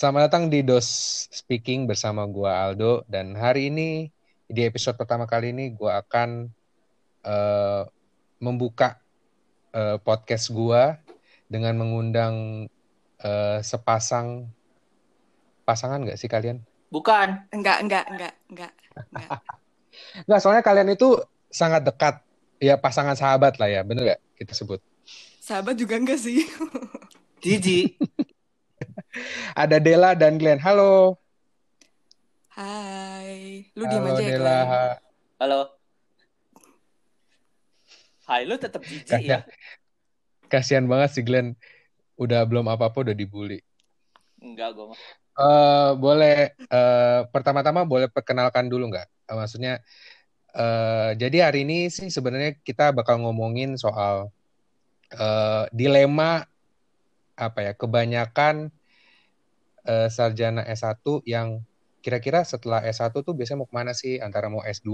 Selamat datang di Dos Speaking bersama gua Aldo dan hari ini di episode pertama kali ini gua akan uh, membuka uh, podcast gua dengan mengundang uh, sepasang pasangan nggak sih kalian? Bukan. Enggak, enggak, enggak, enggak. Enggak. Enggak, soalnya kalian itu sangat dekat. Ya pasangan sahabat lah ya, bener gak kita sebut? Sahabat juga enggak sih. Jiji. Ada Dela dan Glenn. Halo. Hai. Lu Halo diam aja ya, Dela. Glenn. Halo. Hai, lu tetap jiji Kasian, ya? kasian banget si Glenn. Udah belum apa-apa udah dibully. Enggak, gue mah. Eh boleh eh, pertama-tama boleh perkenalkan dulu nggak? Eh, maksudnya eh, jadi hari ini sih sebenarnya kita bakal ngomongin soal eh, dilema apa ya kebanyakan eh, sarjana S1 yang kira-kira setelah S1 tuh biasanya mau ke mana sih? Antara mau S2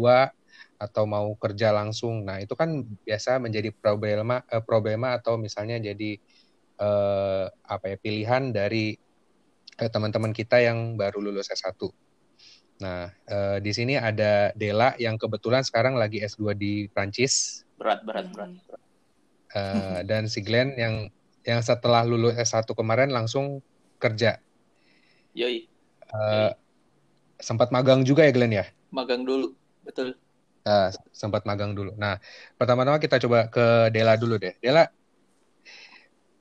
atau mau kerja langsung. Nah itu kan biasa menjadi problema eh, problema atau misalnya jadi eh, apa ya pilihan dari eh, teman-teman kita yang baru lulus S1. Nah, eh, di sini ada Dela yang kebetulan sekarang lagi S2 di Prancis Berat, berat, berat. Berat. eh, dan si Glenn yang yang setelah lulus S1 kemarin langsung kerja. Yoi, Eh, sempat magang juga ya Glenn ya? magang dulu. Betul. Eh, sempat magang dulu. Nah, pertama-tama kita coba ke Dela dulu deh. Dela,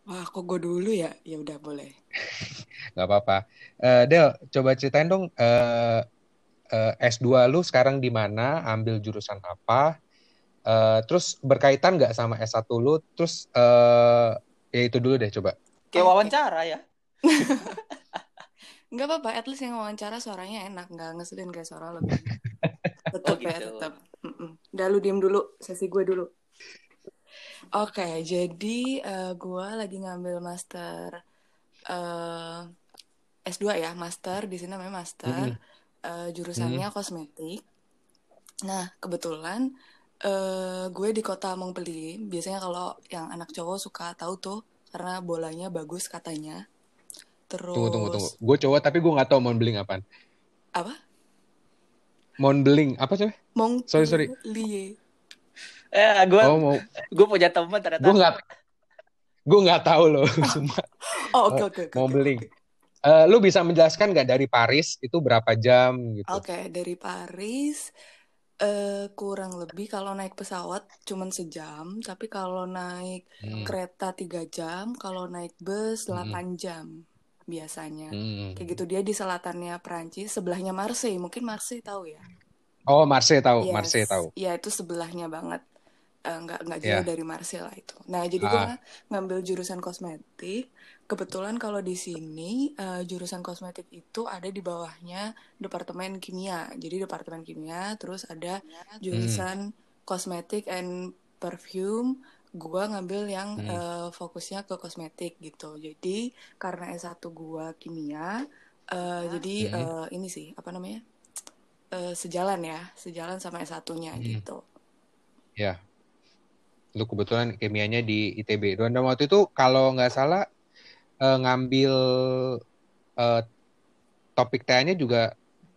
Wah, kok gue dulu ya? Ya udah boleh. nggak apa-apa. Eh, Del, coba ceritain dong eh, eh, S2 lu sekarang di mana, ambil jurusan apa, eh, terus berkaitan nggak sama S1 lu, terus eh, ya itu dulu deh coba. Kayak Oke. wawancara ya. Enggak apa-apa, at least yang wawancara suaranya enak, enggak ngeselin kayak suara lo. Tetep Oh, ya, gitu. tetep. Mm-mm. Udah lu diem dulu, sesi gue dulu. Oke, jadi eh, gue lagi ngambil master eh, S2 ya, master di sini namanya master. Mm-mm. Eh, jurusannya kosmetik. Nah, kebetulan eh, gue di kota Montpellier. Biasanya kalau yang anak cowok suka tahu tuh karena bolanya bagus katanya. Terus Tunggu, tunggu, tunggu. Gue cowok tapi gue nggak tahu Montblanc apaan. apa? Montblanc, apa sih? Sorry, sorry. Montpellier. Eh, gue Oh, mau, gue punya teman ternyata. gue nggak, gue nggak tahu loh, semua. Oh, oke oke oke. Montblanc. Eh, lu bisa menjelaskan nggak dari Paris itu berapa jam gitu? Oke, dari Paris eh kurang lebih kalau naik pesawat cuman sejam, tapi kalau naik Hmm, kereta tiga jam, kalau naik bus Hmm. 8 jam biasanya. hmm. Kayak gitu dia di selatannya Perancis, sebelahnya Marseille. Mungkin Marseille tahu ya? Oh, Marseille tahu, Yes, Marseille tahu. ya itu sebelahnya banget. Eh, nggak nggak jauh dari Marseille lah itu. Nah jadi gue Ah, ngambil jurusan kosmetik. Kebetulan kalau di sini eh, jurusan kosmetik itu ada di bawahnya departemen kimia. Jadi departemen kimia, terus ada hmm, jurusan kosmetik and perfume. Gua ngambil yang hmm, eh, fokusnya ke kosmetik gitu. Jadi karena S1 gua kimia, eh, jadi hmm, eh, ini sih apa namanya? Eh, sejalan ya, sejalan sama S1-nya hmm. gitu. Ya, lu kebetulan kimianya di ITB. Dan waktu itu kalau nggak salah eh, ngambil eh, topik TA-nya juga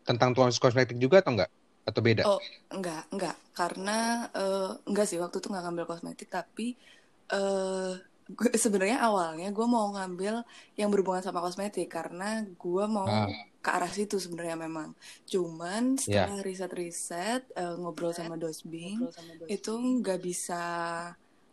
tentang tuan kosmetik juga atau enggak? Atau beda? Oh, enggak, enggak. Karena eh, enggak sih waktu itu nggak ngambil kosmetik, tapi eh gue sebenarnya awalnya gue mau ngambil yang berhubungan sama kosmetik karena gue mau Ah, ke arah situ sebenarnya memang. Cuman ya. setelah riset-riset eh, ngobrol sama dosbing itu nggak bisa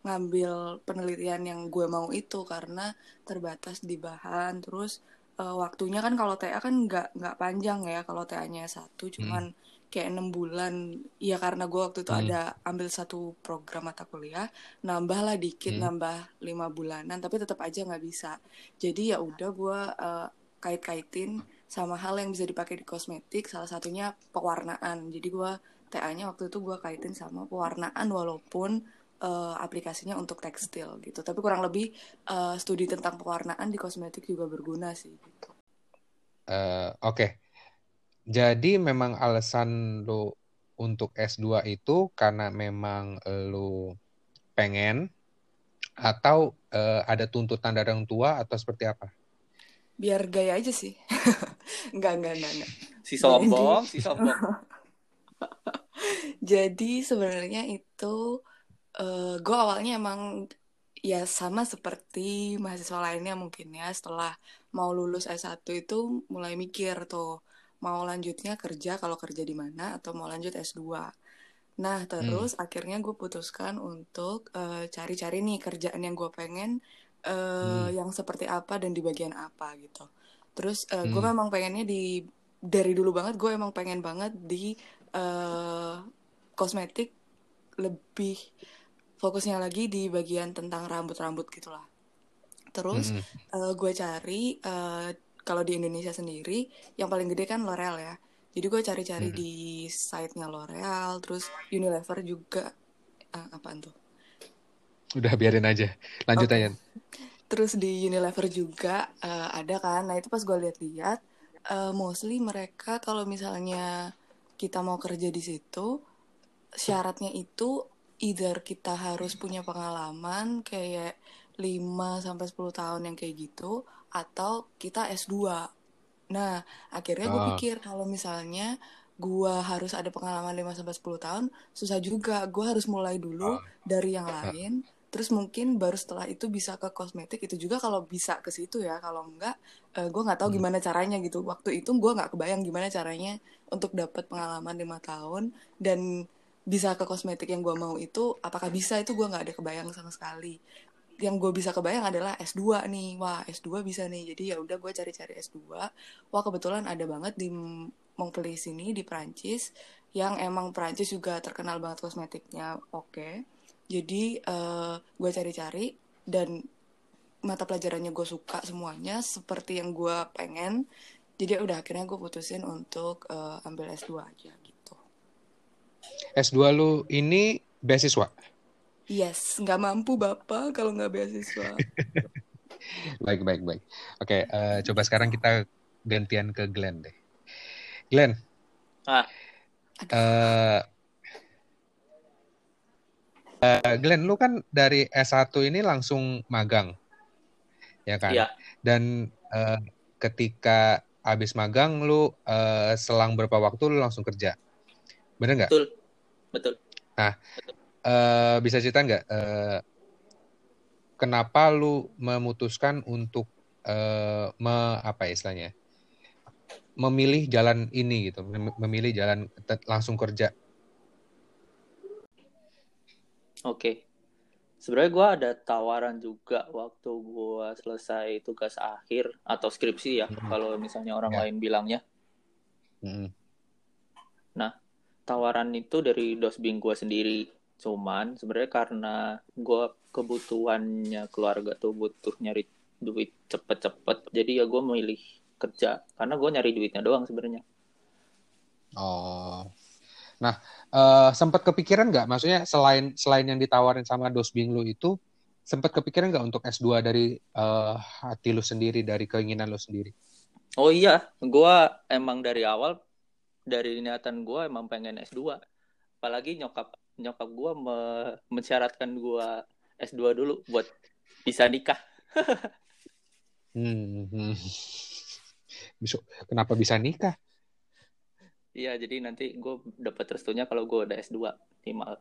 ngambil penelitian yang gue mau itu karena terbatas di bahan terus eh, waktunya kan kalau TA kan nggak nggak panjang ya kalau TA-nya satu Hmm, cuman kayak enam bulan. Ya karena gue waktu itu hmm, ada ambil satu program mata kuliah nambah lah dikit hmm, nambah lima bulanan tapi tetap aja nggak bisa. Jadi ya udah gue eh, kait-kaitin sama hal yang bisa dipakai di kosmetik salah satunya pewarnaan. Jadi gue TA-nya waktu itu gue kaitin sama pewarnaan walaupun eh, aplikasinya untuk tekstil gitu. Tapi kurang lebih eh, studi tentang pewarnaan di kosmetik juga berguna sih gitu. Eh, Oke, jadi memang alasan lu untuk S2 itu karena memang lu pengen atau eh, ada tuntutan dari orang tua atau seperti apa? biar gaya aja sih. Enggak enggak enggak enggak Si sombong, si sombong. jadi sebenarnya itu eh gue awalnya emang ya sama seperti mahasiswa lainnya mungkin ya setelah mau lulus S1 itu mulai mikir tuh mau lanjutnya kerja kalau kerja di mana atau mau lanjut S2 nah terus akhirnya gue putuskan untuk eh, cari-cari nih kerjaan yang gue pengen eh, Hmm. yang seperti apa dan di bagian apa gitu terus gue Hmm. memang pengennya di dari dulu banget gue emang pengen banget di eh, kosmetik lebih fokusnya lagi di bagian tentang rambut-rambut gitulah. Terus Mm-mm. gue cari eh, kalau di Indonesia sendiri yang paling gede kan L'Oreal ya. Jadi gue cari-cari Hmm. di site-nya L'Oreal, terus Unilever juga. Ah, apaan tuh? Udah biarin aja. Lanjut Oke. aja. Terus di Unilever juga eh, ada kan. Nah itu pas gue lihat-lihat, eh, mostly mereka kalau misalnya kita mau kerja di situ, syaratnya itu either kita harus punya pengalaman kayak 5 sampai 10 tahun yang kayak gitu atau kita S2. Nah, akhirnya gue Ah. pikir kalau misalnya gue harus ada pengalaman 5 sampai 10 tahun, susah juga. Gue harus mulai dulu Ah. dari yang lain, terus mungkin baru setelah itu bisa ke kosmetik itu juga kalau bisa ke situ ya. Kalau enggak, eh, gue nggak tahu Hmm. gimana caranya gitu. Waktu itu gue nggak kebayang gimana caranya untuk dapat pengalaman 5 tahun dan bisa ke kosmetik yang gue mau itu apakah bisa? Itu gue nggak ada kebayang sama sekali. Yang gue bisa kebayang adalah S2 nih. Wah S2 bisa nih. Jadi ya udah gue cari-cari S2 wah kebetulan ada banget di Montpellier sini di Prancis yang emang Prancis juga terkenal banget kosmetiknya. Oke. Jadi eh, gue cari-cari dan mata pelajarannya gue suka semuanya seperti yang gue pengen. Jadi ya udah akhirnya gue putusin untuk eh, ambil S2 aja S2 lu ini beasiswa. Yes, nggak mampu bapak kalau nggak beasiswa. Baik, baik, baik. Oke, eh, coba sekarang kita gantian ke Glenn deh. Glenn, Ah, eh eh, Glenn, lu kan dari S1 ini langsung magang, ya kan? iya, Dan eh, ketika habis magang, lu eh, selang berapa waktu lu langsung kerja, bener nggak? betul. Betul. Eh, bisa cerita nggak eh, kenapa lu memutuskan untuk eh, me- apa ya istilahnya memilih jalan ini gitu mem- memilih jalan langsung kerja Oke. Sebenarnya gue ada tawaran juga waktu gue selesai tugas akhir atau skripsi ya, Mhm. kalau misalnya orang Ya. lain bilangnya. Mm-mm. Tawaran itu dari dosbing gue sendiri. Cuman sebenarnya karena gue kebutuhannya keluarga tuh butuh nyari duit cepet-cepet, jadi ya gue milih kerja karena gue nyari duitnya doang sebenarnya. oh nah eh, sempat kepikiran nggak maksudnya selain selain yang ditawarin sama dosbing lu itu sempat kepikiran nggak untuk S2 dari eh, hati lu sendiri dari keinginan lu sendiri Oh iya, gue emang dari awal dari niatan gue emang pengen S2. Apalagi nyokap nyokap gue me- mensyaratkan gue S2 dulu buat bisa nikah. Hmm, hmm. Bisa- kenapa bisa nikah Iya, jadi nanti gue dapat restunya kalau gue udah S2 minimal.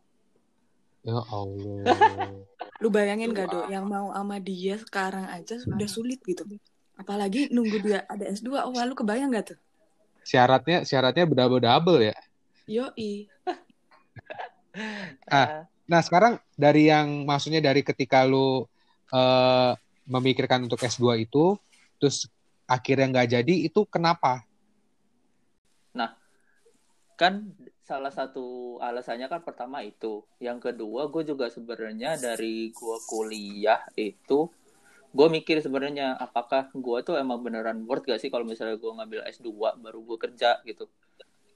ya Allah Lu bayangin gak, Dok, yang mau sama dia sekarang aja udah sulit gitu. Apalagi nunggu dia ada S2. Oh, lu kebayang gak tuh? Syaratnya syaratnya double double ya. Yoi. Ah. Nah sekarang dari yang maksudnya dari ketika lu eh, memikirkan untuk S2 itu, terus akhirnya nggak jadi itu kenapa? kan salah satu alasannya kan pertama itu yang kedua gue juga sebenarnya dari gue kuliah itu gue mikir sebenarnya apakah gue tuh emang beneran worth gak sih kalau misalnya gue ngambil S2 baru gue kerja gitu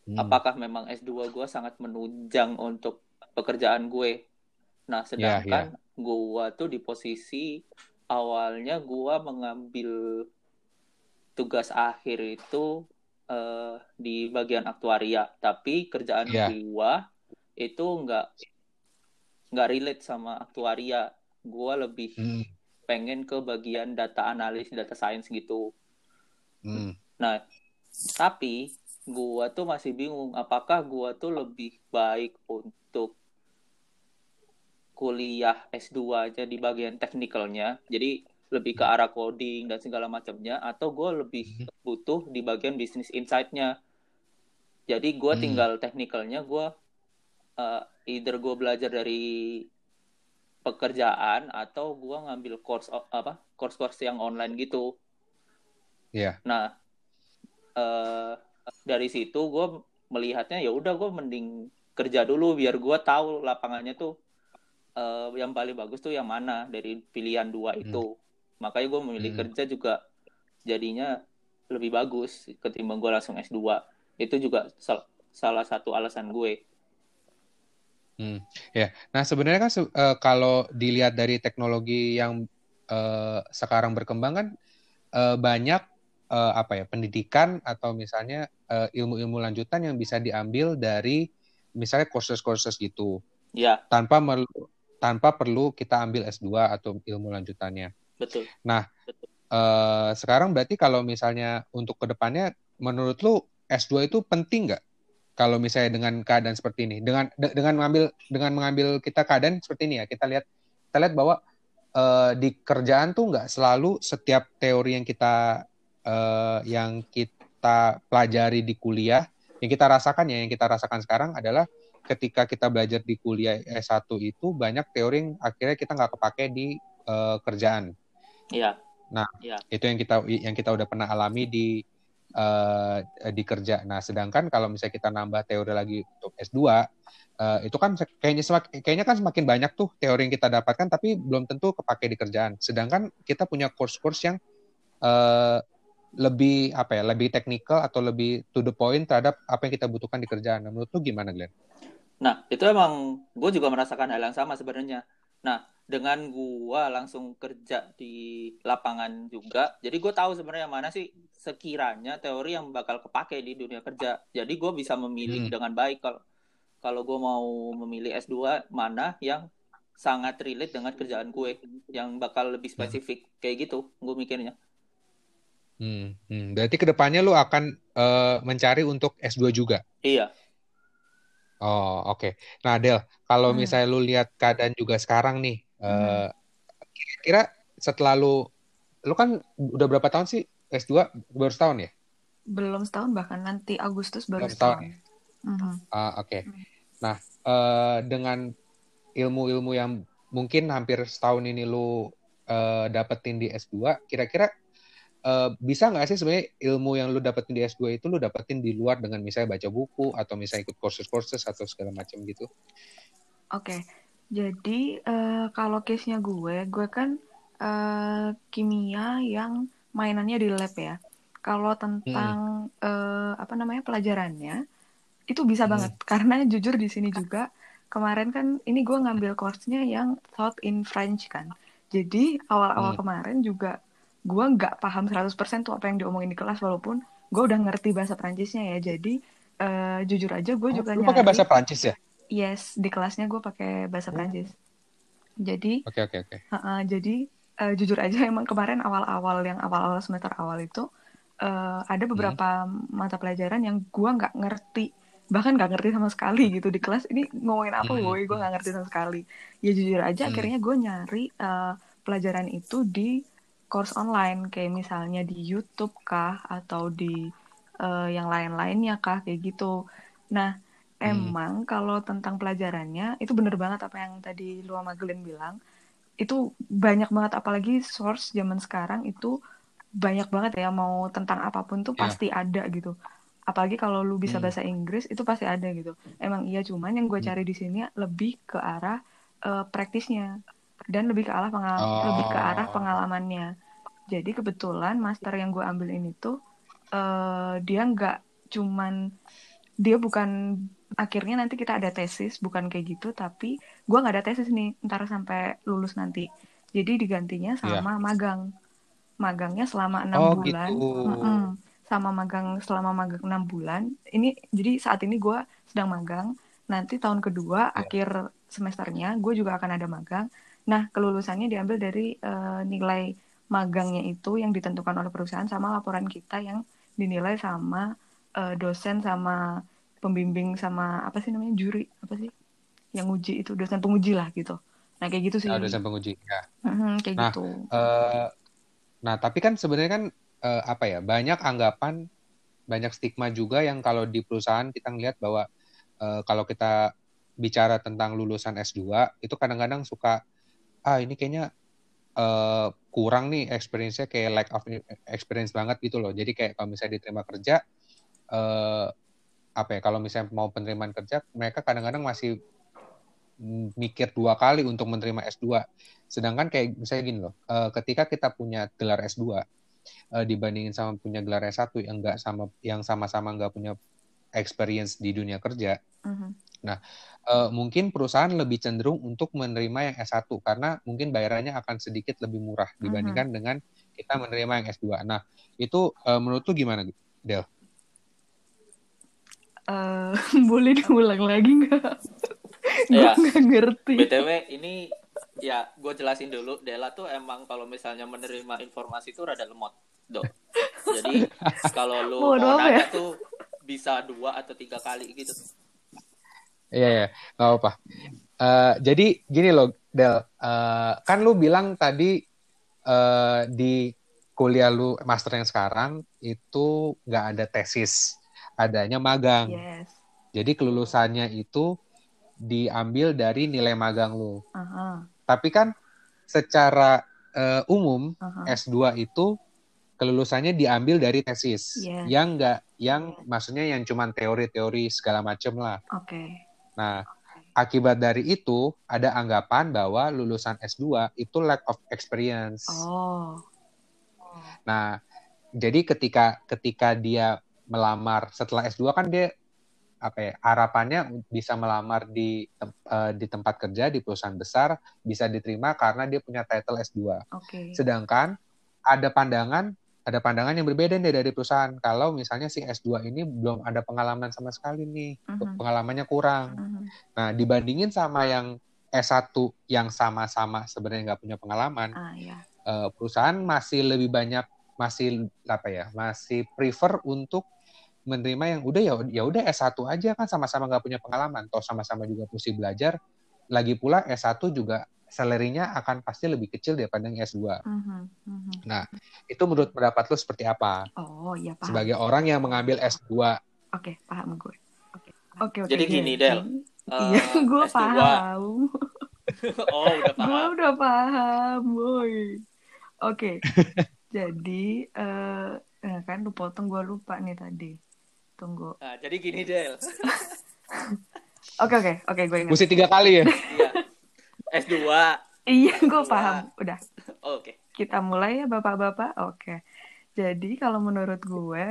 Hmm. apakah memang S2 gue sangat menunjang untuk pekerjaan gue nah sedangkan gue tuh di posisi awalnya gue mengambil tugas akhir itu eh, di bagian aktuaria, tapi kerjaan Iya. gua itu nggak nggak relate sama aktuaria. Gua lebih Hmm. Pengen ke bagian data analis, data science gitu. Hmm. Nah, tapi gua tuh masih bingung apakah gua tuh lebih baik untuk kuliah S2 aja di bagian teknikalnya. Jadi lebih ke arah coding dan segala macamnya atau gue lebih hmm. butuh di bagian bisnis insight-nya. Jadi gue hmm. tinggal teknikalnya gue uh, either gue belajar dari pekerjaan atau gue ngambil course apa course-course yang online gitu. Iya. Yeah. Nah uh, dari situ gue melihatnya ya udah gue mending kerja dulu biar gue tahu lapangannya tuh uh, yang paling bagus tuh yang mana dari pilihan dua hmm. itu makanya gue memilih hmm. kerja juga jadinya lebih bagus ketimbang gue langsung S2 itu juga sal salah satu alasan gue hmm. ya nah sebenarnya kan uh, kalau dilihat dari teknologi yang uh, sekarang berkembang kan uh, banyak uh, apa ya pendidikan atau misalnya ilmu-ilmu uh, lanjutan yang bisa diambil dari misalnya kursus-kursus gitu ya tanpa tanpa perlu kita ambil S2 atau ilmu lanjutannya Betul. Nah, Betul. Uh, sekarang berarti kalau misalnya untuk ke depannya, menurut lu S2 itu penting nggak? Kalau misalnya dengan keadaan seperti ini, dengan de dengan mengambil dengan mengambil kita keadaan seperti ini ya, kita lihat kita lihat bahwa uh, di kerjaan tuh nggak selalu setiap teori yang kita uh, yang kita pelajari di kuliah, yang kita rasakan ya, yang kita rasakan sekarang adalah ketika kita belajar di kuliah S1 itu banyak teori yang akhirnya kita nggak kepake di uh, kerjaan. Iya. Nah, ya. itu yang kita yang kita udah pernah alami di uh, di kerja. Nah, sedangkan kalau misalnya kita nambah teori lagi untuk S2, uh, eh, itu kan kayaknya semak, kayaknya kan semakin banyak tuh teori yang kita dapatkan tapi belum tentu kepake di kerjaan. Sedangkan kita punya course-course yang uh, lebih apa ya, lebih teknikal atau lebih to the point terhadap apa yang kita butuhkan di kerjaan. Nah, menurut lu gimana, Glenn? Nah, itu emang gue juga merasakan hal yang sama sebenarnya. Nah, dengan gua langsung kerja di lapangan juga jadi gue tahu sebenarnya mana sih sekiranya teori yang bakal kepake di dunia kerja jadi gue bisa memilih hmm. dengan baik kalau kalau gue mau memilih S2 mana yang sangat relate dengan kerjaan gue yang bakal lebih spesifik hmm. kayak gitu gue mikirnya hmm, hmm. berarti ke depannya lu akan uh, mencari untuk S2 juga iya Oh, oke. Okay. Nah, Del, kalau hmm. misalnya lu lihat keadaan juga sekarang nih, Hmm. Eh, kira-kira setelah lu lu kan udah berapa tahun sih S2 baru setahun ya? Belum setahun bahkan nanti Agustus baru Belum setahun. Ya? Uh, Oke. Okay. Hmm. Nah, uh, dengan ilmu-ilmu yang mungkin hampir setahun ini lu uh, dapetin di S2, kira-kira uh, bisa nggak sih sebenarnya ilmu yang lu dapetin di S2 itu lu dapetin di luar dengan misalnya baca buku atau misalnya ikut kursus-kursus atau segala macam gitu? Oke. Okay. Jadi uh, kalau case-nya gue, gue kan uh, kimia yang mainannya di lab ya. Kalau tentang hmm. uh, apa namanya pelajarannya itu bisa hmm. banget karena jujur di sini juga kemarin kan ini gue ngambil course-nya yang taught in French kan. Jadi awal-awal hmm. kemarin juga gue nggak paham 100% tuh apa yang diomongin di kelas walaupun gue udah ngerti bahasa Prancisnya ya. Jadi uh, jujur aja gue oh, juga nyari. pakai bahasa Prancis ya? Yes, di kelasnya gue pakai bahasa oh. Prancis. Jadi, oke okay, oke okay, oke. Okay. Uh, uh, jadi uh, jujur aja emang kemarin awal-awal yang awal-awal semester awal itu uh, ada beberapa hmm. mata pelajaran yang gue nggak ngerti, bahkan nggak ngerti sama sekali gitu di kelas. Ini ngomongin apa, hmm. gue nggak ngerti sama sekali. Ya jujur aja, hmm. akhirnya gue nyari uh, pelajaran itu di course online, kayak misalnya di YouTube kah atau di uh, yang lain-lainnya kah kayak gitu. Nah Hmm. emang kalau tentang pelajarannya itu bener banget apa yang tadi lu sama Glenn bilang itu banyak banget apalagi source zaman sekarang itu banyak banget ya mau tentang apa pun tuh yeah. pasti ada gitu apalagi kalau lu bisa hmm. bahasa Inggris itu pasti ada gitu emang iya cuman yang gue hmm. cari di sini lebih ke arah uh, praktisnya dan lebih ke arah pengal oh. lebih ke arah pengalamannya jadi kebetulan master yang gue ambil ini tuh uh, dia nggak cuman dia bukan akhirnya nanti kita ada tesis bukan kayak gitu tapi gue nggak ada tesis nih ntar sampai lulus nanti jadi digantinya iya. sama yeah. magang magangnya selama enam oh, bulan gitu. mm -mm. sama magang selama magang enam bulan ini jadi saat ini gue sedang magang nanti tahun kedua yeah. akhir semesternya gue juga akan ada magang nah kelulusannya diambil dari uh, nilai magangnya itu yang ditentukan oleh perusahaan sama laporan kita yang dinilai sama uh, dosen sama pembimbing sama apa sih namanya juri apa sih yang uji itu dosen penguji lah gitu. Nah kayak gitu sih. Oh, dosen penguji ya. Mm-hmm, kayak nah, gitu. uh, nah tapi kan sebenarnya kan uh, apa ya banyak anggapan banyak stigma juga yang kalau di perusahaan kita ngelihat bahwa uh, kalau kita bicara tentang lulusan S2 itu kadang-kadang suka ah ini kayaknya uh, kurang nih experience-nya kayak lack of experience banget gitu loh. Jadi kayak kalau misalnya diterima kerja uh, apa ya kalau misalnya mau penerimaan kerja mereka kadang-kadang masih mikir dua kali untuk menerima S2. Sedangkan kayak misalnya gini loh, uh, ketika kita punya gelar S2 uh, dibandingin sama punya gelar S1 yang enggak sama yang sama-sama nggak punya experience di dunia kerja. -huh. Nah, uh, mungkin perusahaan lebih cenderung untuk menerima yang S1 karena mungkin bayarannya akan sedikit lebih murah dibandingkan -huh. dengan kita menerima yang S2. Nah, itu uh, menurut lu gimana, Del? Uh, boleh diulang lagi nggak? ya, gue nggak ngerti. BTW ini ya gue jelasin dulu. Dela tuh emang kalau misalnya menerima informasi itu rada lemot, do. Jadi kalau lu mau nanya ya? tuh bisa dua atau tiga kali gitu. Iya, yeah, nggak apa-apa. Uh, jadi gini loh, Del, uh, kan lu bilang tadi uh, di kuliah lu master yang sekarang itu nggak ada tesis, adanya magang. Yes. Jadi kelulusannya itu diambil dari nilai magang lu. Uh -huh. Tapi kan secara uh, umum uh -huh. S2 itu kelulusannya diambil dari tesis yeah. yang enggak yang yeah. maksudnya yang cuma teori-teori segala macam lah. Oke. Okay. Nah, okay. akibat dari itu ada anggapan bahwa lulusan S2 itu lack of experience. Oh. Nah, jadi ketika ketika dia melamar setelah S2 kan dia apa ya harapannya bisa melamar di uh, di tempat kerja di perusahaan besar bisa diterima karena dia punya title S2. Okay. Sedangkan ada pandangan ada pandangan yang berbeda nih dari perusahaan. Kalau misalnya si S2 ini belum ada pengalaman sama sekali nih, uh-huh. pengalamannya kurang. Uh-huh. Nah, dibandingin sama yang S1 yang sama-sama sebenarnya nggak punya pengalaman, uh, yeah. uh, perusahaan masih lebih banyak masih apa ya, masih prefer untuk menerima yang udah ya ya udah S1 aja kan sama-sama nggak punya pengalaman, toh sama-sama juga mesti belajar. Lagi pula S1 juga salary-nya akan pasti lebih kecil daripada yang S2. Uh-huh, uh-huh. Nah, itu menurut pendapat lu seperti apa? Oh, iya paham. Sebagai orang yang mengambil S2. Oke, okay, paham gue. Oke, okay. oke. Okay, Jadi gini, Del. Iya, uh, gue S2. paham. oh, udah paham. gue udah paham, boy. Oke. jadi, uh, kan lu potong gue lupa nih tadi. Tunggu. Nah, jadi gini, Del. Oke, oke. Oke, gue ingat. Mesti tiga kali ya? Iya. S2. Iya, gue paham. Udah. Oh, Oke. Okay. Kita mulai ya, Bapak-bapak. Oke. Okay. Jadi, kalau menurut gue,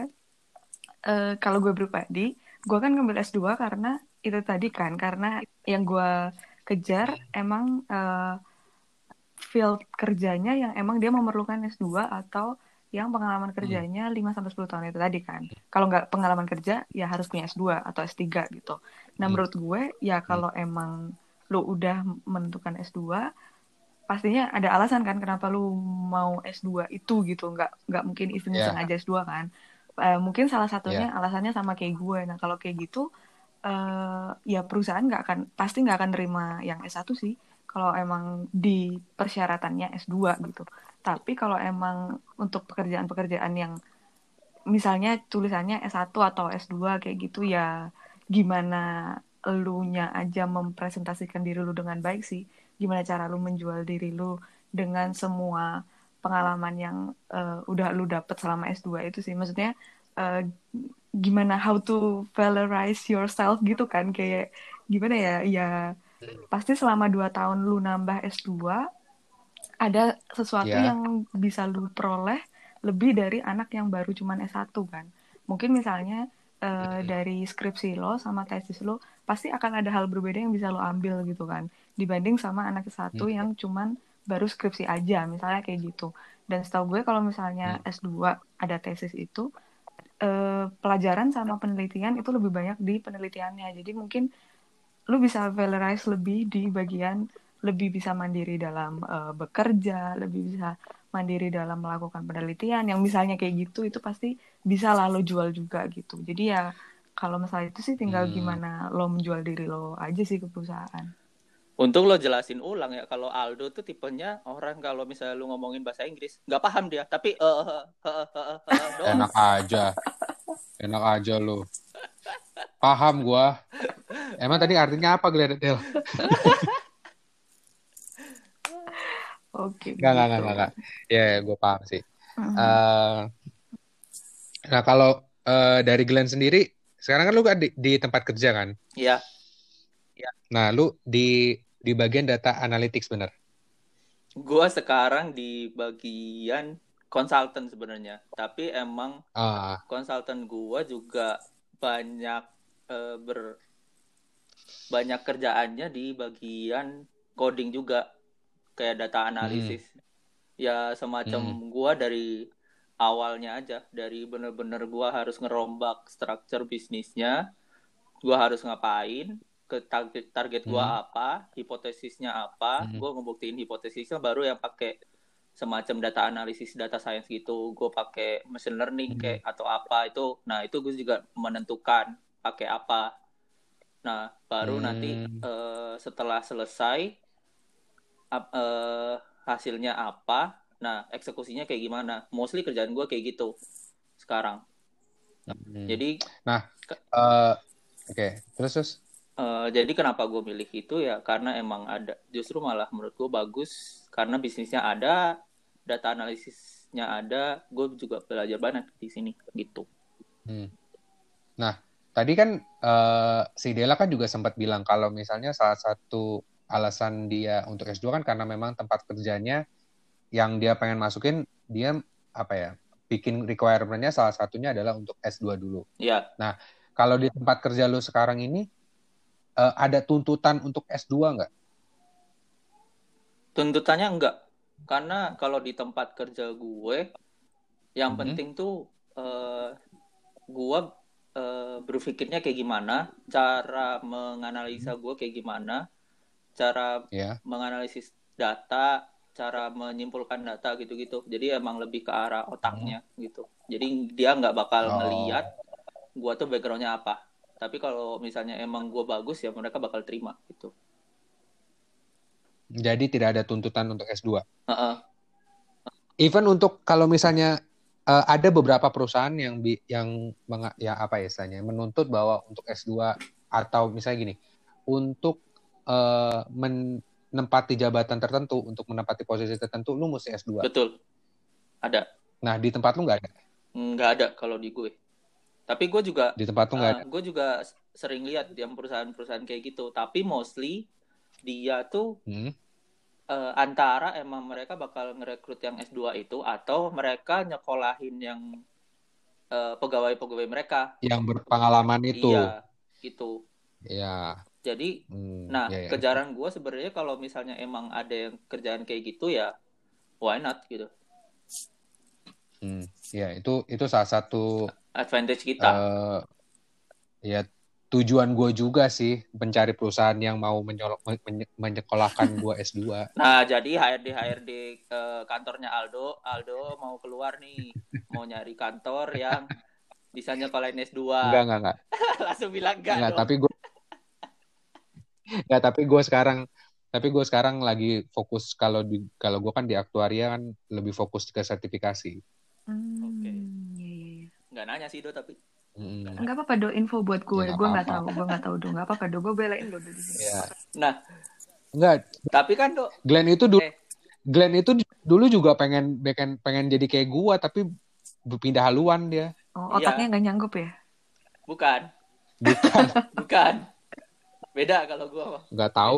uh, kalau gue pribadi, gue kan ngambil S2 karena itu tadi kan, karena yang gue kejar emang uh, field kerjanya yang emang dia memerlukan S2 atau yang pengalaman kerjanya hmm. 5 sampai 10 tahun itu tadi kan. Kalau nggak pengalaman kerja ya harus punya S2 atau S3 gitu. Nah, hmm. menurut gue ya kalau hmm. emang lu udah menentukan S2 pastinya ada alasan kan kenapa lu mau S2 itu gitu nggak nggak mungkin iseng-iseng yeah. aja S2 kan uh, mungkin salah satunya yeah. alasannya sama kayak gue nah kalau kayak gitu uh, ya perusahaan nggak akan pasti nggak akan terima yang S1 sih kalau emang di persyaratannya S2 gitu tapi kalau emang untuk pekerjaan-pekerjaan yang misalnya tulisannya S1 atau S2 kayak gitu ya gimana elunya aja mempresentasikan diri lu dengan baik sih. Gimana cara lu menjual diri lu dengan semua pengalaman yang uh, udah lu dapet selama S2 itu sih. Maksudnya uh, gimana how to valorize yourself gitu kan. Kayak gimana ya? Ya pasti selama dua tahun lu nambah S2 ada sesuatu yeah. yang bisa lu peroleh lebih dari anak yang baru cuman S1 kan. Mungkin misalnya uh, dari skripsi lo sama tesis lo pasti akan ada hal berbeda yang bisa lo ambil gitu kan. Dibanding sama anak satu hmm. yang cuman baru skripsi aja misalnya kayak gitu. Dan setahu gue kalau misalnya hmm. S2 ada tesis itu eh, pelajaran sama penelitian itu lebih banyak di penelitiannya. Jadi mungkin lo bisa valorize lebih di bagian lebih bisa mandiri dalam uh, bekerja lebih bisa mandiri dalam melakukan penelitian. Yang misalnya kayak gitu itu pasti bisa lah lo jual juga gitu. Jadi ya kalau masalah itu sih tinggal hmm. gimana lo menjual diri lo aja sih ke perusahaan. Untung lo jelasin ulang ya kalau Aldo tuh tipenya orang kalau misalnya lo ngomongin bahasa Inggris nggak paham dia tapi uh, uh, uh, uh, uh, enak aja. Enak aja lo. Paham gua. Emang tadi artinya apa Gledel Oke. Okay, gak, gak, gak, gak, Ya, yeah, gue paham sih. Uh, nah, kalau uh, dari Glenn sendiri, sekarang kan lu kan di, di tempat kerja kan? Iya. Yeah. Nah, lu di di bagian data analytics bener? Gue sekarang di bagian konsultan sebenarnya, tapi emang uh. konsultan gue juga banyak uh, ber banyak kerjaannya di bagian coding juga kayak data analisis hmm. ya semacam hmm. gua dari awalnya aja dari bener-bener gua harus ngerombak struktur bisnisnya gua harus ngapain ke target target gua hmm. apa hipotesisnya apa hmm. gua ngebuktiin hipotesisnya baru yang pakai semacam data analisis data science gitu gue pakai machine learning hmm. kayak atau apa itu nah itu gue juga menentukan pakai apa nah baru hmm. nanti uh, setelah selesai uh, hasilnya apa nah eksekusinya kayak gimana mostly kerjaan gue kayak gitu sekarang hmm. jadi nah uh, oke okay. terus terus uh, jadi kenapa gue milih itu ya karena emang ada justru malah menurut gue bagus karena bisnisnya ada data analisisnya ada gue juga belajar banyak di sini gitu hmm. nah tadi kan uh, si Dela kan juga sempat bilang kalau misalnya salah satu alasan dia untuk S2 kan karena memang tempat kerjanya yang dia pengen masukin dia apa ya bikin requirement-nya salah satunya adalah untuk S2 dulu. Iya. Nah, kalau di tempat kerja lu sekarang ini uh, ada tuntutan untuk S2 nggak? Tuntutannya enggak. Karena kalau di tempat kerja gue yang hmm. penting tuh uh, gue uh, berpikirnya kayak gimana, cara menganalisa gue kayak gimana, cara yeah. menganalisis data, cara menyimpulkan data gitu-gitu. Jadi emang lebih ke arah otaknya hmm. gitu. Jadi dia nggak bakal oh. ngeliat gua tuh backgroundnya apa. Tapi kalau misalnya emang gua bagus ya mereka bakal terima gitu. Jadi tidak ada tuntutan untuk S2. Uh -uh. Even untuk kalau misalnya uh, ada beberapa perusahaan yang bi yang ya apa ya istilahnya menuntut bahwa untuk S2 atau misalnya gini, untuk uh, menempati jabatan tertentu untuk menempati posisi tertentu lu mesti S2. Betul. Ada. Nah, di tempat lu nggak ada? Nggak ada kalau di gue. Tapi gue juga di tempat lu nggak uh, ada. Gue juga sering lihat yang perusahaan-perusahaan kayak gitu. Tapi mostly dia tuh hmm. uh, antara emang mereka bakal ngerekrut yang S2 itu atau mereka nyekolahin yang pegawai-pegawai uh, mereka yang berpengalaman itu. Iya, gitu. Iya. Jadi, hmm, nah yeah, yeah. kejaran gue sebenarnya kalau misalnya emang ada yang kerjaan kayak gitu ya, why not gitu? Hmm, ya itu itu salah satu advantage kita. Uh, ya tujuan gue juga sih mencari perusahaan yang mau menyolok, menye, menyekolahkan gue S2. Nah, jadi HRD HRD uh, kantornya Aldo, Aldo mau keluar nih, mau nyari kantor yang bisa nyekolahin S2. Enggak, enggak, enggak. Langsung bilang enggak. Enggak, tapi gue ya tapi gue sekarang tapi gue sekarang lagi fokus kalau di kalau gue kan di aktuaria kan lebih fokus ke sertifikasi. Hmm, Oke. Okay. Iya, iya, iya. Nggak nanya sih do tapi. Hmm. Nggak apa-apa do info buat gue. Ya, gue nggak tahu. Gue nggak tahu do. Nggak apa-apa do. Gue belain do. Ya. Nah. Enggak. Tapi kan do. Glenn itu dulu. Eh. Glenn itu dulu juga pengen pengen pengen jadi kayak gue tapi berpindah haluan dia. Oh, otaknya nggak ya. nyanggup ya? Bukan. Bukan. Bukan. Beda kalau gue mah. Gak tahu.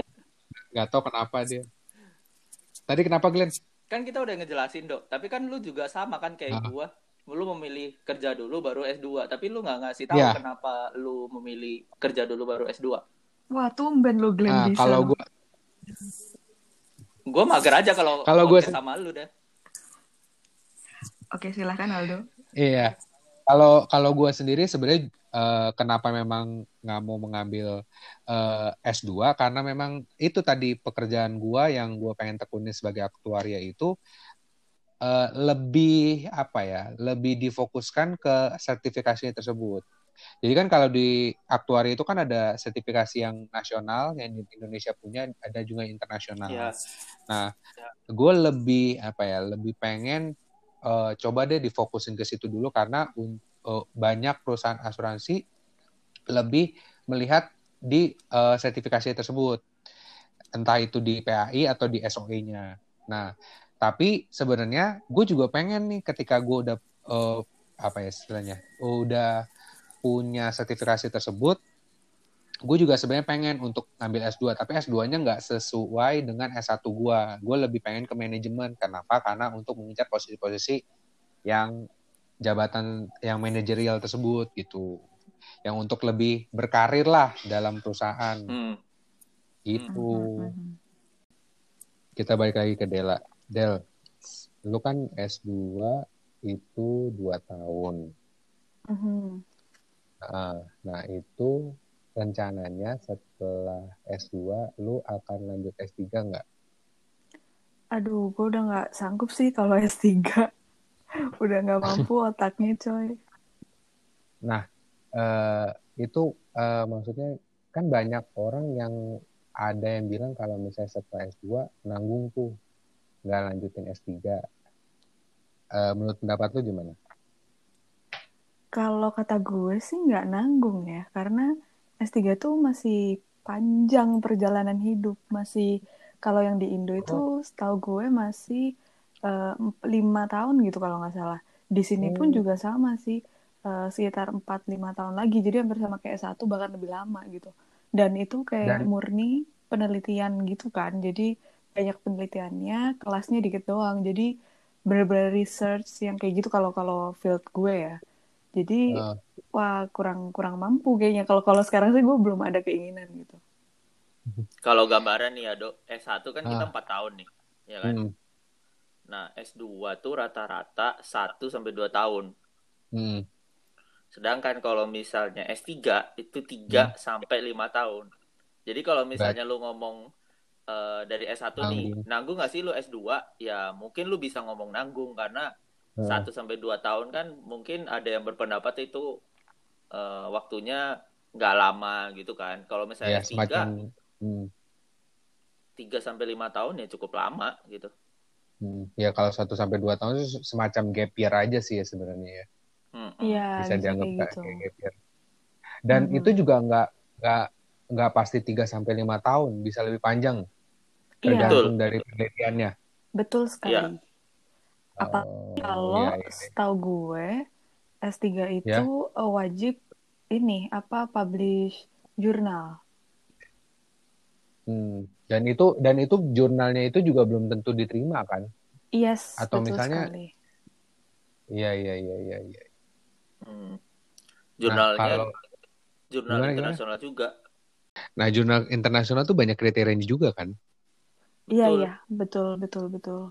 Gak tahu kenapa dia. Tadi kenapa Glenn? Kan kita udah ngejelasin, Dok. Tapi kan lu juga sama kan kayak uh. gue. Lu memilih kerja dulu baru S2. Tapi lu gak ngasih tahu yeah. kenapa lu memilih kerja dulu baru S2. Wah, tumben lu Glenn nah, bisa. Kalau gue... Gue mager aja kalau kalau gue sama lu deh. Oke, silahkan Aldo. Iya. Kalau kalau gue sendiri sebenarnya uh, kenapa memang nggak mau mengambil uh, eh, S2 karena memang itu tadi pekerjaan gua yang gua pengen tekuni sebagai aktuaria itu uh, lebih apa ya lebih difokuskan ke sertifikasi tersebut jadi kan kalau di aktuari itu kan ada sertifikasi yang nasional yang Indonesia punya ada juga internasional yeah. nah yeah. gue lebih apa ya lebih pengen uh, coba deh difokusin ke situ dulu karena uh, banyak perusahaan asuransi lebih melihat di uh, sertifikasi tersebut entah itu di PAI atau di SOE-nya. Nah, tapi sebenarnya gue juga pengen nih ketika gue udah uh, apa ya istilahnya, udah punya sertifikasi tersebut, gue juga sebenarnya pengen untuk ngambil S2, tapi S2-nya nggak sesuai dengan S1 gue. Gue lebih pengen ke manajemen. Kenapa? Karena untuk mengincar posisi-posisi yang jabatan yang manajerial tersebut gitu. Yang untuk lebih berkarir lah dalam perusahaan. Hmm. Gitu. Hmm. hmm, hmm. Kita balik lagi ke Dela. Del, lu kan S2 itu dua tahun. Mm-hmm. Nah, nah, itu rencananya setelah S2 lu akan lanjut S3 nggak? Aduh, gue udah nggak sanggup sih kalau S3. udah nggak mampu otaknya, coy. Nah, uh, itu uh, maksudnya kan banyak orang yang ada yang bilang kalau misalnya setelah S2 nanggung tuh nggak lanjutin S3. Uh, eh, menurut pendapat lu gimana? Kalau kata gue sih nggak nanggung ya, karena S3 tuh masih panjang perjalanan hidup, masih kalau yang di Indo itu oh. setahu gue masih lima uh, tahun gitu kalau nggak salah. Di sini hmm. pun juga sama sih, uh, sekitar 4-5 tahun lagi, jadi hampir sama kayak satu bahkan lebih lama gitu. Dan itu kayak Dan... murni penelitian gitu kan, jadi banyak penelitiannya kelasnya dikit doang jadi bener-bener research yang kayak gitu kalau kalau field gue ya jadi uh. wah kurang kurang mampu kayaknya kalau kalau sekarang sih gue belum ada keinginan gitu kalau gambaran nih ya dok S1 kan uh. kita empat tahun nih ya kan hmm. Nah S2 tuh rata-rata 1 sampai dua tahun hmm. sedangkan kalau misalnya S3 itu 3 hmm. sampai lima tahun jadi kalau misalnya Baik. lu ngomong uh, dari S1 nanggung. nih, nanggung gak sih lu S2? Ya mungkin lu bisa ngomong nanggung karena hmm. satu sampai dua tahun kan mungkin ada yang berpendapat itu uh, waktunya nggak lama gitu kan. Kalau misalnya ya, tiga, hmm. tiga sampai lima tahun ya cukup lama gitu. Hmm. Ya kalau satu sampai dua tahun itu semacam gap year aja sih ya sebenarnya ya. Hmm. Iya. Bisa dianggap kayak gitu. gap year. Dan hmm. itu juga nggak nggak nggak pasti 3 sampai lima tahun, bisa lebih panjang. Iya. Tergantung iya. dari penelitiannya. Betul sekali. Iya. Apa oh, kalau iya, iya. setahu gue S3 itu ya? wajib ini apa publish jurnal. Hmm. Dan itu dan itu jurnalnya itu juga belum tentu diterima kan? Yes, Atau betul misalnya sekali. Iya iya iya iya iya. Hmm. Jurnalnya nah, kalau, jurnal gimana, internasional gimana? juga. Nah, jurnal internasional tuh banyak kriterianya juga kan? Iya iya betul betul betul.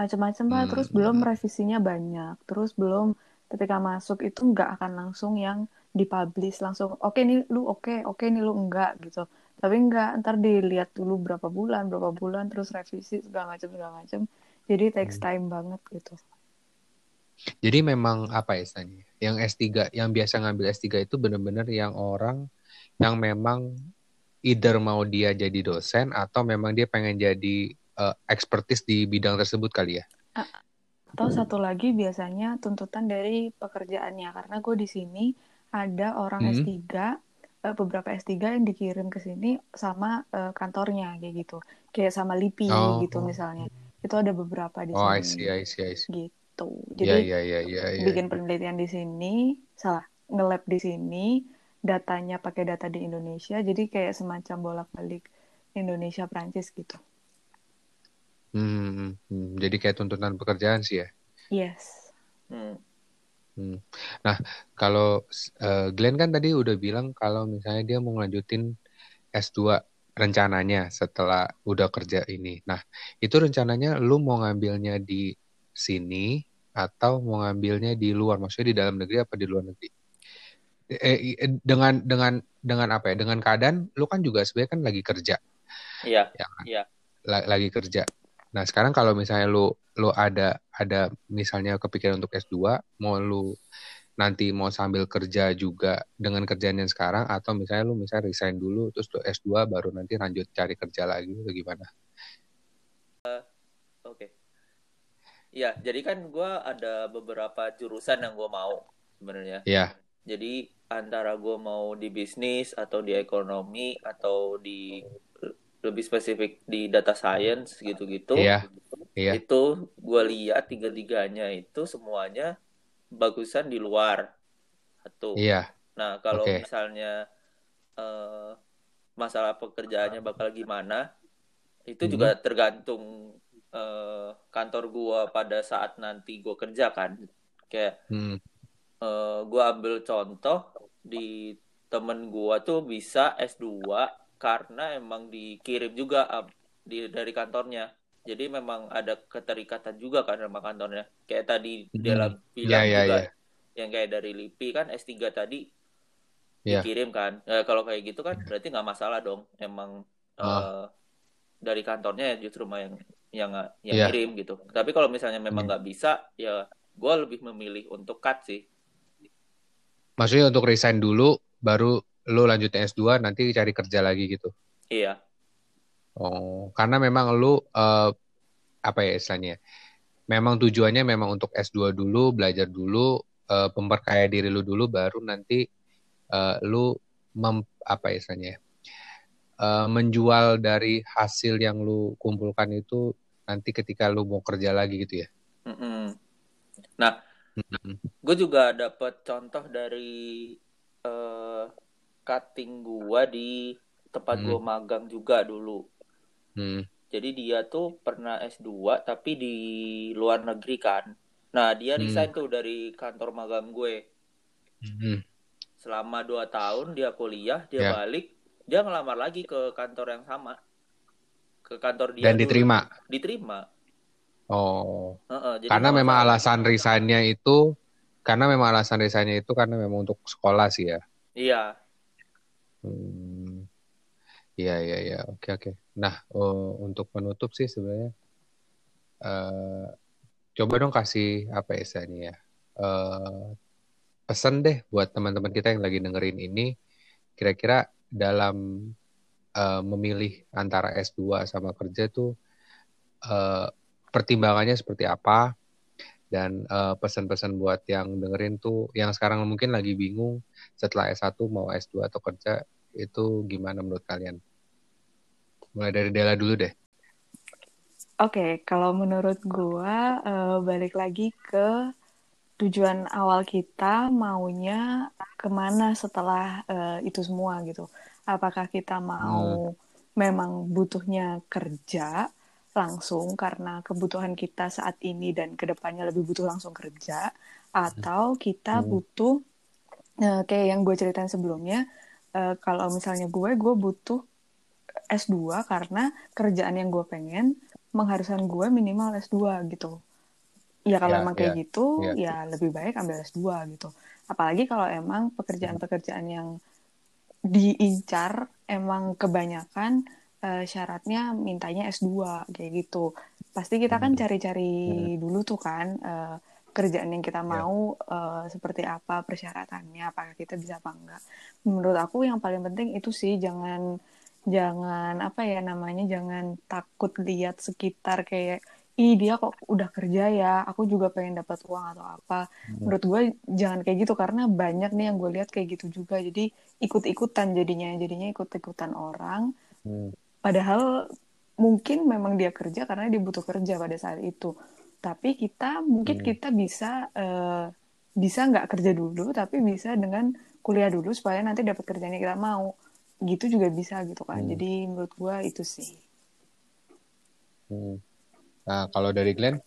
Macam-macam lah. Hmm. Terus belum revisinya banyak. Terus belum ketika masuk itu nggak akan langsung yang dipublish langsung oke okay, nih lu oke okay, oke okay, nih lu enggak gitu tapi enggak ntar dilihat dulu berapa bulan berapa bulan terus revisi segala macam segala macam jadi takes hmm. time banget gitu jadi memang apa ya istilahnya yang S3 yang biasa ngambil S3 itu benar-benar yang orang yang memang either mau dia jadi dosen atau memang dia pengen jadi uh, expertise di bidang tersebut kali ya. Atau satu lagi biasanya tuntutan dari pekerjaannya karena gue di sini ada orang hmm. S3 uh, beberapa S3 yang dikirim ke sini sama uh, kantornya kayak gitu. Kayak sama LIPI oh. gitu misalnya. Itu ada beberapa di oh, sini. I see, I see, I see. Gitu. Jadi yeah, yeah, yeah, yeah, bikin yeah. penelitian di sini, salah, nge-lab di sini, datanya pakai data di Indonesia jadi kayak semacam bolak-balik Indonesia Prancis gitu. Hmm, hmm, jadi kayak tuntutan pekerjaan sih ya. Yes. Hmm. Hmm. Nah, kalau uh, Glenn kan tadi udah bilang kalau misalnya dia mau ngelanjutin S2 rencananya setelah udah kerja ini. Nah, itu rencananya lu mau ngambilnya di sini atau mau ngambilnya di luar? Maksudnya di dalam negeri apa di luar negeri? Eh, eh, dengan dengan dengan apa ya dengan keadaan lu kan juga sebenarnya kan lagi kerja iya ya kan? iya lagi kerja Nah, sekarang kalau misalnya lu lu ada ada misalnya kepikiran untuk S2, mau lu nanti mau sambil kerja juga dengan kerjaan yang sekarang atau misalnya lu misalnya resign dulu terus lu S2 baru nanti lanjut cari kerja lagi atau gimana? Uh, Oke. Okay. Ya, jadi kan gue ada beberapa jurusan yang gue mau sebenarnya. Iya. Jadi antara gue mau di bisnis atau di ekonomi atau di lebih spesifik di data science gitu-gitu. Iya. Iya. Itu gue lihat tiga-tiganya itu semuanya bagusan di luar. Satu. Iya. Nah, kalau okay. misalnya uh, masalah pekerjaannya bakal gimana, itu hmm. juga tergantung uh, kantor gue pada saat nanti gue kerja kan. Kayak hmm. uh, eh, gue ambil contoh di temen gue tuh bisa S2 karena emang dikirim juga di dari kantornya jadi memang ada keterikatan juga kan sama kantornya kayak tadi hmm. dia bilang yeah, yeah, juga yeah. yang kayak dari LIPI kan S3 tadi yeah. dikirim kan nah, kalau kayak gitu kan berarti nggak masalah dong emang oh. uh, dari kantornya ya justru yang yang yang yeah. kirim gitu tapi kalau misalnya memang hmm. nggak hmm. bisa ya gue lebih memilih untuk cut sih maksudnya untuk resign dulu baru lu lanjutin S2 nanti cari kerja lagi gitu. Iya. Oh, karena memang lu uh, apa ya istilahnya? Memang tujuannya memang untuk S2 dulu, belajar dulu, uh, memperkaya diri lu dulu baru nanti uh, lu mem, apa ya istilahnya? Uh, menjual dari hasil yang lu kumpulkan itu nanti ketika lu mau kerja lagi gitu ya. Mm -hmm. Nah, mm -hmm. gue juga dapat contoh dari uh, cutting gua di tempat hmm. gua magang juga dulu. Hmm. Jadi dia tuh pernah S2 tapi di luar negeri kan. Nah, dia hmm. resign hmm. tuh dari kantor magang gue. Hmm. Selama dua tahun dia kuliah, dia yeah. balik, dia ngelamar lagi ke kantor yang sama. Ke kantor dia Dan dulu. diterima. Diterima. Oh. Uh -uh, jadi karena memang alasan resignnya itu karena memang alasan resignnya itu karena memang untuk sekolah sih ya. Iya. Hmm. Iya iya iya oke oke. Nah uh, untuk penutup sih sebenarnya uh, coba dong kasih apa ya ini ya uh, pesan deh buat teman-teman kita yang lagi dengerin ini kira-kira dalam uh, memilih antara S2 sama kerja tuh uh, pertimbangannya seperti apa dan uh, pesan-pesan buat yang dengerin tuh yang sekarang mungkin lagi bingung setelah S1 mau S2 atau kerja itu gimana menurut kalian? Mulai dari Dela dulu deh. Oke, okay, kalau menurut gua uh, balik lagi ke tujuan awal kita maunya ke mana setelah uh, itu semua gitu. Apakah kita mau hmm. memang butuhnya kerja langsung karena kebutuhan kita saat ini dan ke depannya lebih butuh langsung kerja atau kita hmm. butuh uh, kayak yang gue ceritain sebelumnya uh, kalau misalnya gue gue butuh S2 karena kerjaan yang gue pengen mengharuskan gue minimal S2 gitu ya kalau yeah, emang kayak yeah, gitu yeah. ya lebih baik ambil S2 gitu apalagi kalau emang pekerjaan-pekerjaan yang diincar emang kebanyakan uh, syaratnya mintanya S2 kayak gitu. Pasti kita kan hmm. cari-cari hmm. dulu tuh kan uh, kerjaan yang kita ya. mau yeah. uh, seperti apa persyaratannya, apakah kita bisa apa enggak. Menurut aku yang paling penting itu sih jangan jangan apa ya namanya jangan takut lihat sekitar kayak ih dia kok udah kerja ya aku juga pengen dapat uang atau apa hmm. menurut gue jangan kayak gitu karena banyak nih yang gue lihat kayak gitu juga jadi ikut ikutan jadinya jadinya ikut ikutan orang hmm. Padahal mungkin memang dia kerja karena dia butuh kerja pada saat itu. Tapi kita mungkin hmm. kita bisa uh, bisa nggak kerja dulu, tapi bisa dengan kuliah dulu supaya nanti dapat kerjanya kita mau. Gitu juga bisa gitu kan. Hmm. Jadi menurut gua itu sih. Hmm. Nah kalau dari Glenn?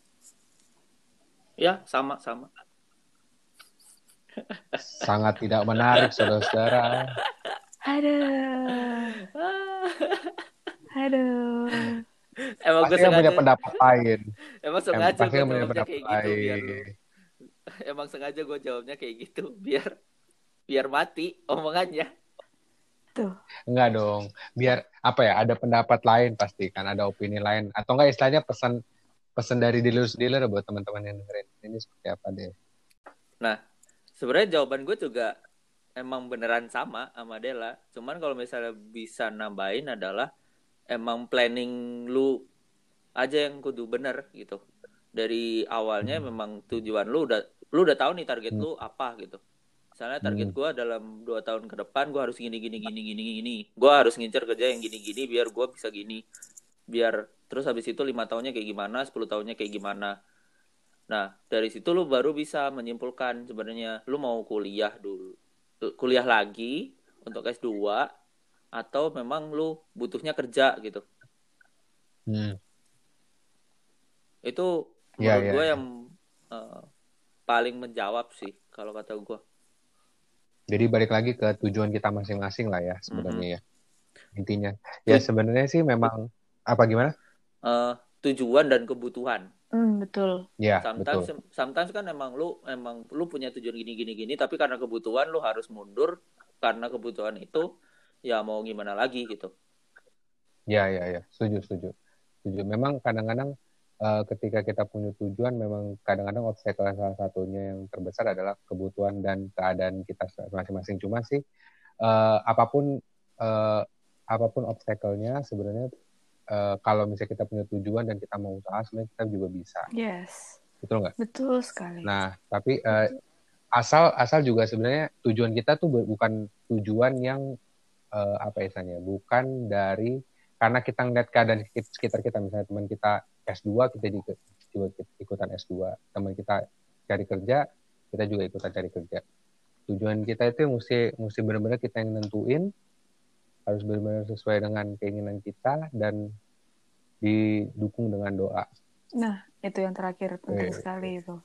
Ya sama sama. Sangat tidak menarik saudara-saudara. Ada. Aduh. Emang pasti sengaja... punya pendapat lain. Emang sengaja gue punya pendapat kayak lain. gitu biar. Emang sengaja gue jawabnya kayak gitu biar biar mati omongannya. Tuh. Enggak dong. Biar apa ya? Ada pendapat lain pasti kan, ada opini lain atau enggak istilahnya pesan pesan dari dealer dealer buat teman-teman yang dengerin. Ini seperti apa deh? Nah, sebenarnya jawaban gue juga emang beneran sama sama Dela. Cuman kalau misalnya bisa nambahin adalah emang planning lu aja yang kudu bener gitu. Dari awalnya hmm. memang tujuan lu udah lu udah tahu nih target hmm. lu apa gitu misalnya target hmm. gue dalam dua tahun ke depan gue harus gini gini gini gini gini gue harus ngincer kerja yang gini gini biar gue bisa gini biar terus habis itu lima tahunnya kayak gimana sepuluh tahunnya kayak gimana nah dari situ lu baru bisa menyimpulkan sebenarnya lu mau kuliah dulu kuliah lagi untuk S2 atau memang lu butuhnya kerja gitu hmm. itu ya, menurut ya, gue ya. yang uh, paling menjawab sih kalau kata gue. Jadi balik lagi ke tujuan kita masing-masing lah ya sebenarnya mm -hmm. ya intinya. Ya sebenarnya sih memang apa gimana? Uh, tujuan dan kebutuhan. Mm, betul. Ya sometimes, betul. Sometimes kan emang lu emang lu punya tujuan gini gini gini tapi karena kebutuhan lu harus mundur karena kebutuhan itu ya mau gimana lagi gitu. Ya ya ya. Setuju setuju. Setuju. Memang kadang-kadang uh, ketika kita punya tujuan memang kadang-kadang obstacle salah satunya yang terbesar adalah kebutuhan dan keadaan kita masing-masing. Cuma sih uh, apa pun uh, apa pun obstacle-nya sebenarnya uh, kalau misalnya kita punya tujuan dan kita mau usaha sebenarnya kita juga bisa. Yes. Betul nggak? Betul sekali. Nah tapi uh, asal asal juga sebenarnya tujuan kita tuh bukan tujuan yang uh, apa istilahnya bukan dari karena kita ngeliat keadaan sekitar kita misalnya teman kita S2 kita juga ikutan S2 teman kita cari kerja kita juga ikutan cari kerja. Tujuan kita itu mesti mesti benar-benar kita yang nentuin harus benar-benar sesuai dengan keinginan kita dan didukung dengan doa. Nah itu yang terakhir penting sekali itu.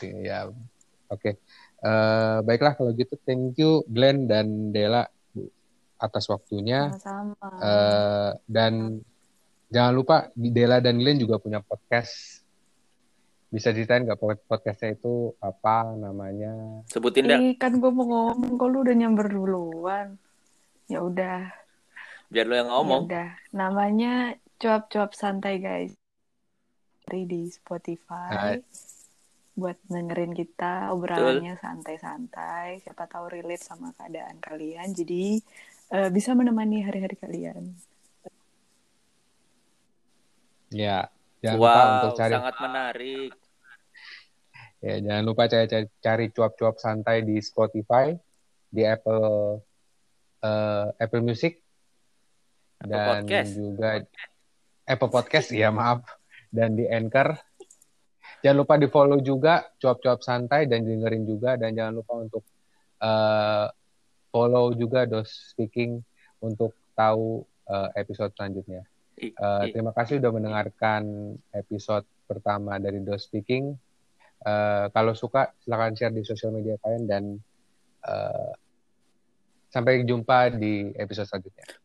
Ya. Oke. okay. Uh, eh, baiklah kalau gitu thank you Glenn dan Dela atas waktunya Sama-sama. Uh, dan Jangan lupa Dela dan Glenn juga punya podcast. Bisa ceritain nggak podcastnya itu apa namanya? Sebutin deh. Kan gue mau ngomong, kok lu udah nyamber duluan. Ya udah. Biar lu yang ngomong. Ya udah. Namanya cuap-cuap santai guys. Di Spotify. Hai. Buat dengerin kita obrolannya santai-santai. Siapa tahu relate sama keadaan kalian. Jadi uh, bisa menemani hari-hari kalian. Ya, jangan wow, lupa untuk cari sangat menarik. Ya, jangan lupa cari cari, cari cuap-cuap santai di Spotify, di Apple uh, Apple Music Apple dan Podcast. juga Apple Podcast ya maaf dan di Anchor. Jangan lupa di follow juga cuap-cuap santai dan dengerin juga dan jangan lupa untuk uh, follow juga Dos Speaking untuk tahu uh, episode selanjutnya. Uh, terima kasih sudah mendengarkan episode pertama dari Do Speaking. Uh, kalau suka silahkan share di sosial media kalian dan uh, sampai jumpa di episode selanjutnya.